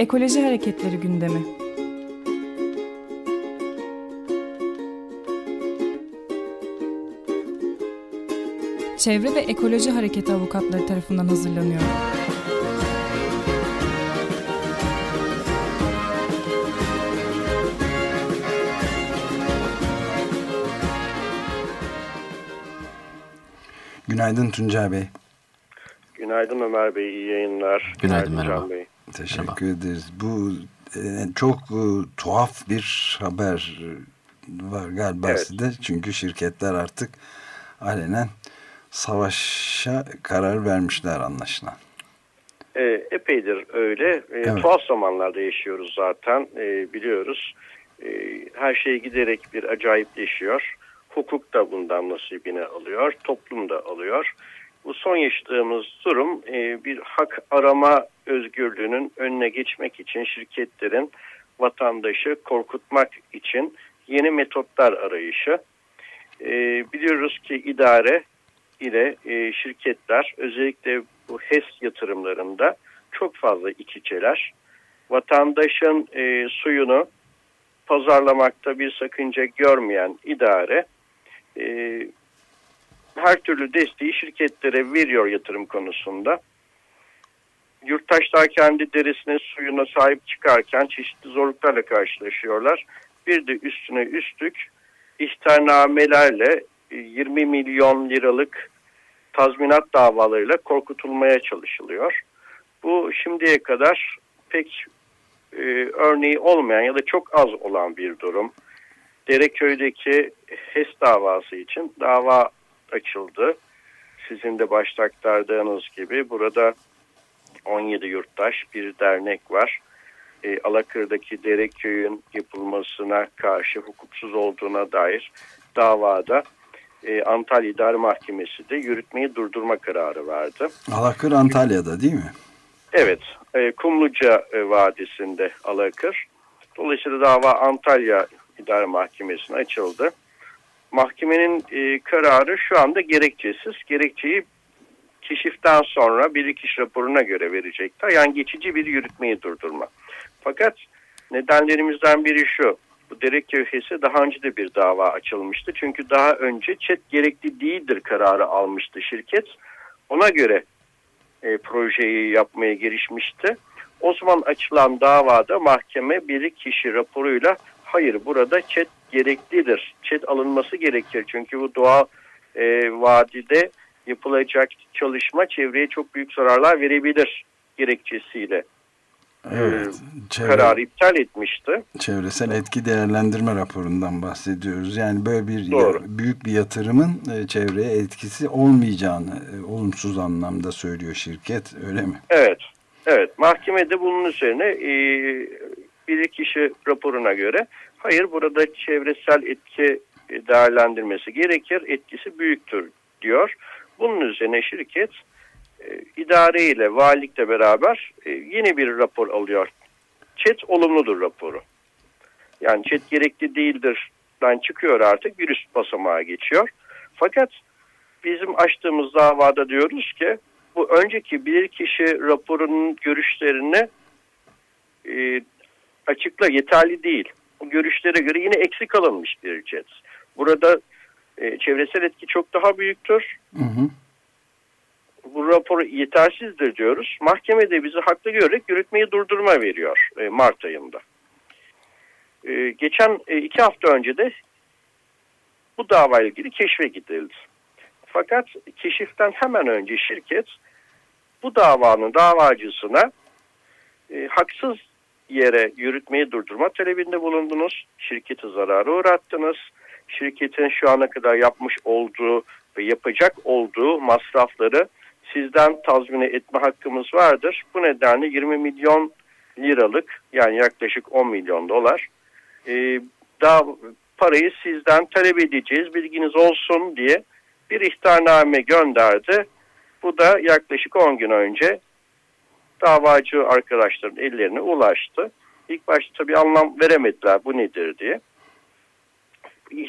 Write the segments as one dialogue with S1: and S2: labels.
S1: Ekoloji Hareketleri gündemi. Çevre ve Ekoloji Hareketi avukatları tarafından hazırlanıyor.
S2: Günaydın Tuncay Bey.
S3: Günaydın Ömer Bey, iyi yayınlar.
S4: Günaydın, Günaydın merhaba.
S3: Bey.
S2: Teşekkür merhaba. ederiz. Bu e, çok e, tuhaf bir haber var galiba evet. size. Çünkü şirketler artık alenen savaşa karar vermişler anlaşılan.
S3: E, epeydir öyle. E, evet. Tuhaf zamanlarda yaşıyoruz zaten e, biliyoruz. E, her şey giderek bir acayipleşiyor. Hukuk da bundan nasibini alıyor, toplum da alıyor. Bu son yaşadığımız durum e, bir hak arama özgürlüğünün önüne geçmek için şirketlerin vatandaşı korkutmak için yeni metotlar arayışı. E, biliyoruz ki idare ile e, şirketler özellikle bu HES yatırımlarında çok fazla ikiceler. Vatandaşın e, suyunu pazarlamakta bir sakınca görmeyen idare e, her türlü desteği şirketlere veriyor yatırım konusunda. Yurttaşlar kendi derisine suyuna sahip çıkarken çeşitli zorluklarla karşılaşıyorlar. Bir de üstüne üstlük ihtarnamelerle 20 milyon liralık tazminat davalarıyla korkutulmaya çalışılıyor. Bu şimdiye kadar pek e, örneği olmayan ya da çok az olan bir durum. Dereköy'deki HES davası için dava açıldı. Sizin de başta aktardığınız gibi burada 17 yurttaş bir dernek var. E, Alakır'daki Dereköy'ün yapılmasına karşı hukuksuz olduğuna dair davada e, Antalya İdare Mahkemesi de yürütmeyi durdurma kararı verdi.
S2: Alakır Antalya'da değil mi?
S3: Evet. E, Kumluca e, Vadisi'nde Alakır. Dolayısıyla dava Antalya İdare Mahkemesi'ne açıldı. Mahkemenin e, kararı şu anda gerekçesiz. Gerekçeyi keşiften sonra bilirkişi raporuna göre verecekler. Yani geçici bir yürütmeyi durdurma. Fakat nedenlerimizden biri şu. Bu Derek Kevhesi daha önce de bir dava açılmıştı. Çünkü daha önce çet gerekli değildir kararı almıştı şirket. Ona göre e, projeyi yapmaya girişmişti. O zaman açılan davada mahkeme bir kişi raporuyla hayır burada çet gereklidir. Çet alınması gerekir. Çünkü bu doğal e, vadide yapılacak çalışma çevreye çok büyük zararlar verebilir gerekçesiyle evet, e, çevre, kararı iptal etmişti.
S2: Çevresel etki değerlendirme raporundan bahsediyoruz. Yani böyle bir Doğru. büyük bir yatırımın e, çevreye etkisi olmayacağını e, olumsuz anlamda söylüyor şirket öyle mi?
S3: Evet. Evet. Mahkemede bunun üzerine e, bir kişi raporuna göre hayır burada çevresel etki değerlendirmesi gerekir. Etkisi büyüktür diyor. Bunun üzerine şirket e, idare ile valilikle beraber e, yeni bir rapor alıyor. Çet olumludur raporu. Yani çet gerekli değildir. Ben çıkıyor artık bir üst basamağa geçiyor. Fakat bizim açtığımız davada diyoruz ki bu önceki bir kişi raporunun görüşlerini e, açıkla yeterli değil. O görüşlere göre yine eksik alınmış bir cet. Burada e, çevresel etki çok daha büyüktür. Hı hı bu rapor yetersizdir diyoruz. Mahkeme de bizi haklı görerek yürütmeyi durdurma veriyor e, Mart ayında. E, geçen e, iki hafta önce de bu davayla ilgili keşfe gidildi. Fakat keşiften hemen önce şirket bu davanın davacısına e, haksız yere yürütmeyi durdurma talebinde bulundunuz. Şirketi zarara uğrattınız. Şirketin şu ana kadar yapmış olduğu ve yapacak olduğu masrafları sizden tazmini etme hakkımız vardır. Bu nedenle 20 milyon liralık yani yaklaşık 10 milyon dolar e, daha parayı sizden talep edeceğiz bilginiz olsun diye bir ihtarname gönderdi. Bu da yaklaşık 10 gün önce davacı arkadaşların ellerine ulaştı. İlk başta tabii anlam veremediler bu nedir diye.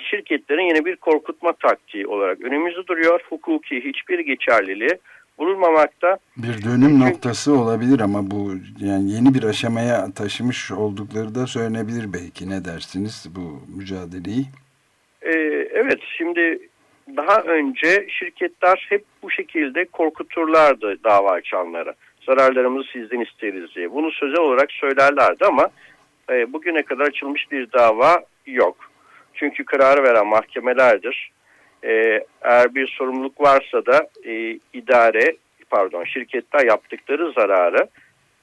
S3: Şirketlerin yeni bir korkutma taktiği olarak önümüzde duruyor. Hukuki hiçbir geçerliliği bulunmamakta.
S2: Bir dönüm noktası olabilir ama bu yani yeni bir aşamaya taşımış oldukları da söylenebilir belki. Ne dersiniz bu mücadeleyi?
S3: Ee, evet şimdi daha önce şirketler hep bu şekilde korkuturlardı dava açanları. Zararlarımızı sizden isteriz diye. Bunu sözel olarak söylerlerdi ama e, bugüne kadar açılmış bir dava yok. Çünkü kararı veren mahkemelerdir. E, eğer bir sorumluluk varsa da e, idare, pardon şirketler yaptıkları zararı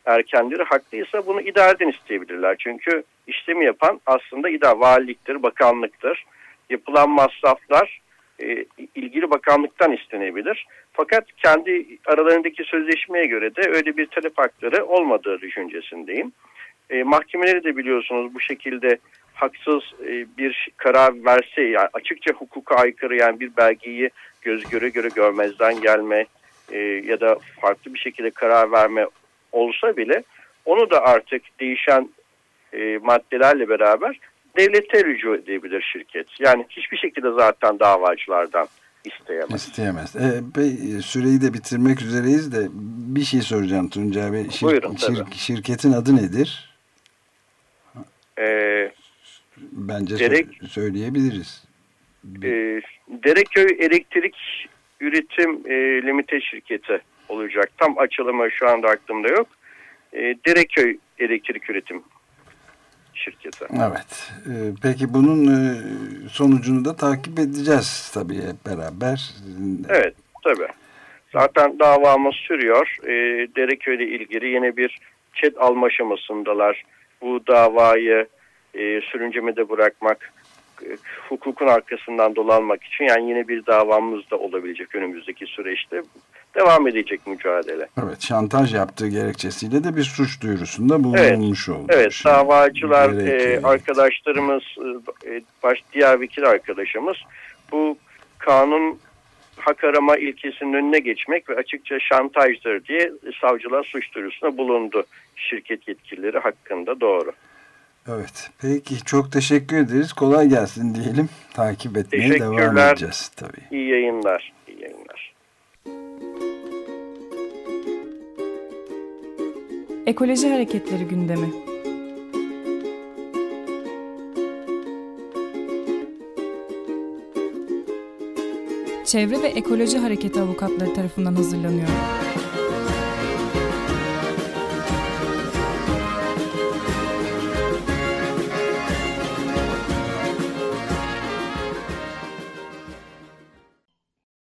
S3: erkenleri haklıysa bunu idareden isteyebilirler. Çünkü işlemi yapan aslında idare, valiliktir, bakanlıktır. Yapılan masraflar e, ilgili bakanlıktan istenebilir. Fakat kendi aralarındaki sözleşmeye göre de öyle bir talep hakları olmadığı düşüncesindeyim. E, mahkemeleri de biliyorsunuz bu şekilde haksız e, bir karar verse yani açıkça hukuka aykırı yani bir belgeyi göz göre göre görmezden gelme e, ya da farklı bir şekilde karar verme olsa bile onu da artık değişen e, maddelerle beraber devlete rücu edebilir şirket. Yani hiçbir şekilde zaten davacılardan isteyemez.
S2: İsteyemez. E, be, süreyi de bitirmek üzereyiz de bir şey soracağım Tuncay Bey. Şir,
S3: Buyurun,
S2: şir, şirketin adı nedir?
S3: Ee,
S2: Bence Derek, söyleyebiliriz.
S3: E, Dereköy Elektrik Üretim e, Limite şirketi olacak. Tam açılımı şu anda aklımda yok. E, Dereköy Elektrik Üretim şirketi.
S2: Evet. E, peki bunun e, sonucunu da takip edeceğiz tabii hep beraber.
S3: Evet tabii. Zaten davamız sürüyor. E, Dereköy'le ilgili yine bir çet alma aşamasındalar. Bu davayı e, sürüncemede bırakmak, e, hukukun arkasından dolanmak için yani yine bir davamız da olabilecek önümüzdeki süreçte devam edecek mücadele.
S2: Evet şantaj yaptığı gerekçesiyle de bir suç duyurusunda bulunmuş
S3: evet,
S2: oldu.
S3: Evet şimdi. davacılar e, arkadaşlarımız e, baş, diğer vekil arkadaşımız bu kanun hak arama ilkesinin önüne geçmek ve açıkça şantajdır diye savcılar suç duyurusunda bulundu şirket yetkilileri hakkında doğru.
S2: Evet. Peki çok teşekkür ederiz. Kolay gelsin diyelim. Takip etmeye devam edeceğiz tabii.
S3: İyi yayınlar. İyi yayınlar.
S1: Ekoloji Hareketleri gündemi. Çevre ve Ekoloji Hareketi avukatları tarafından hazırlanıyor.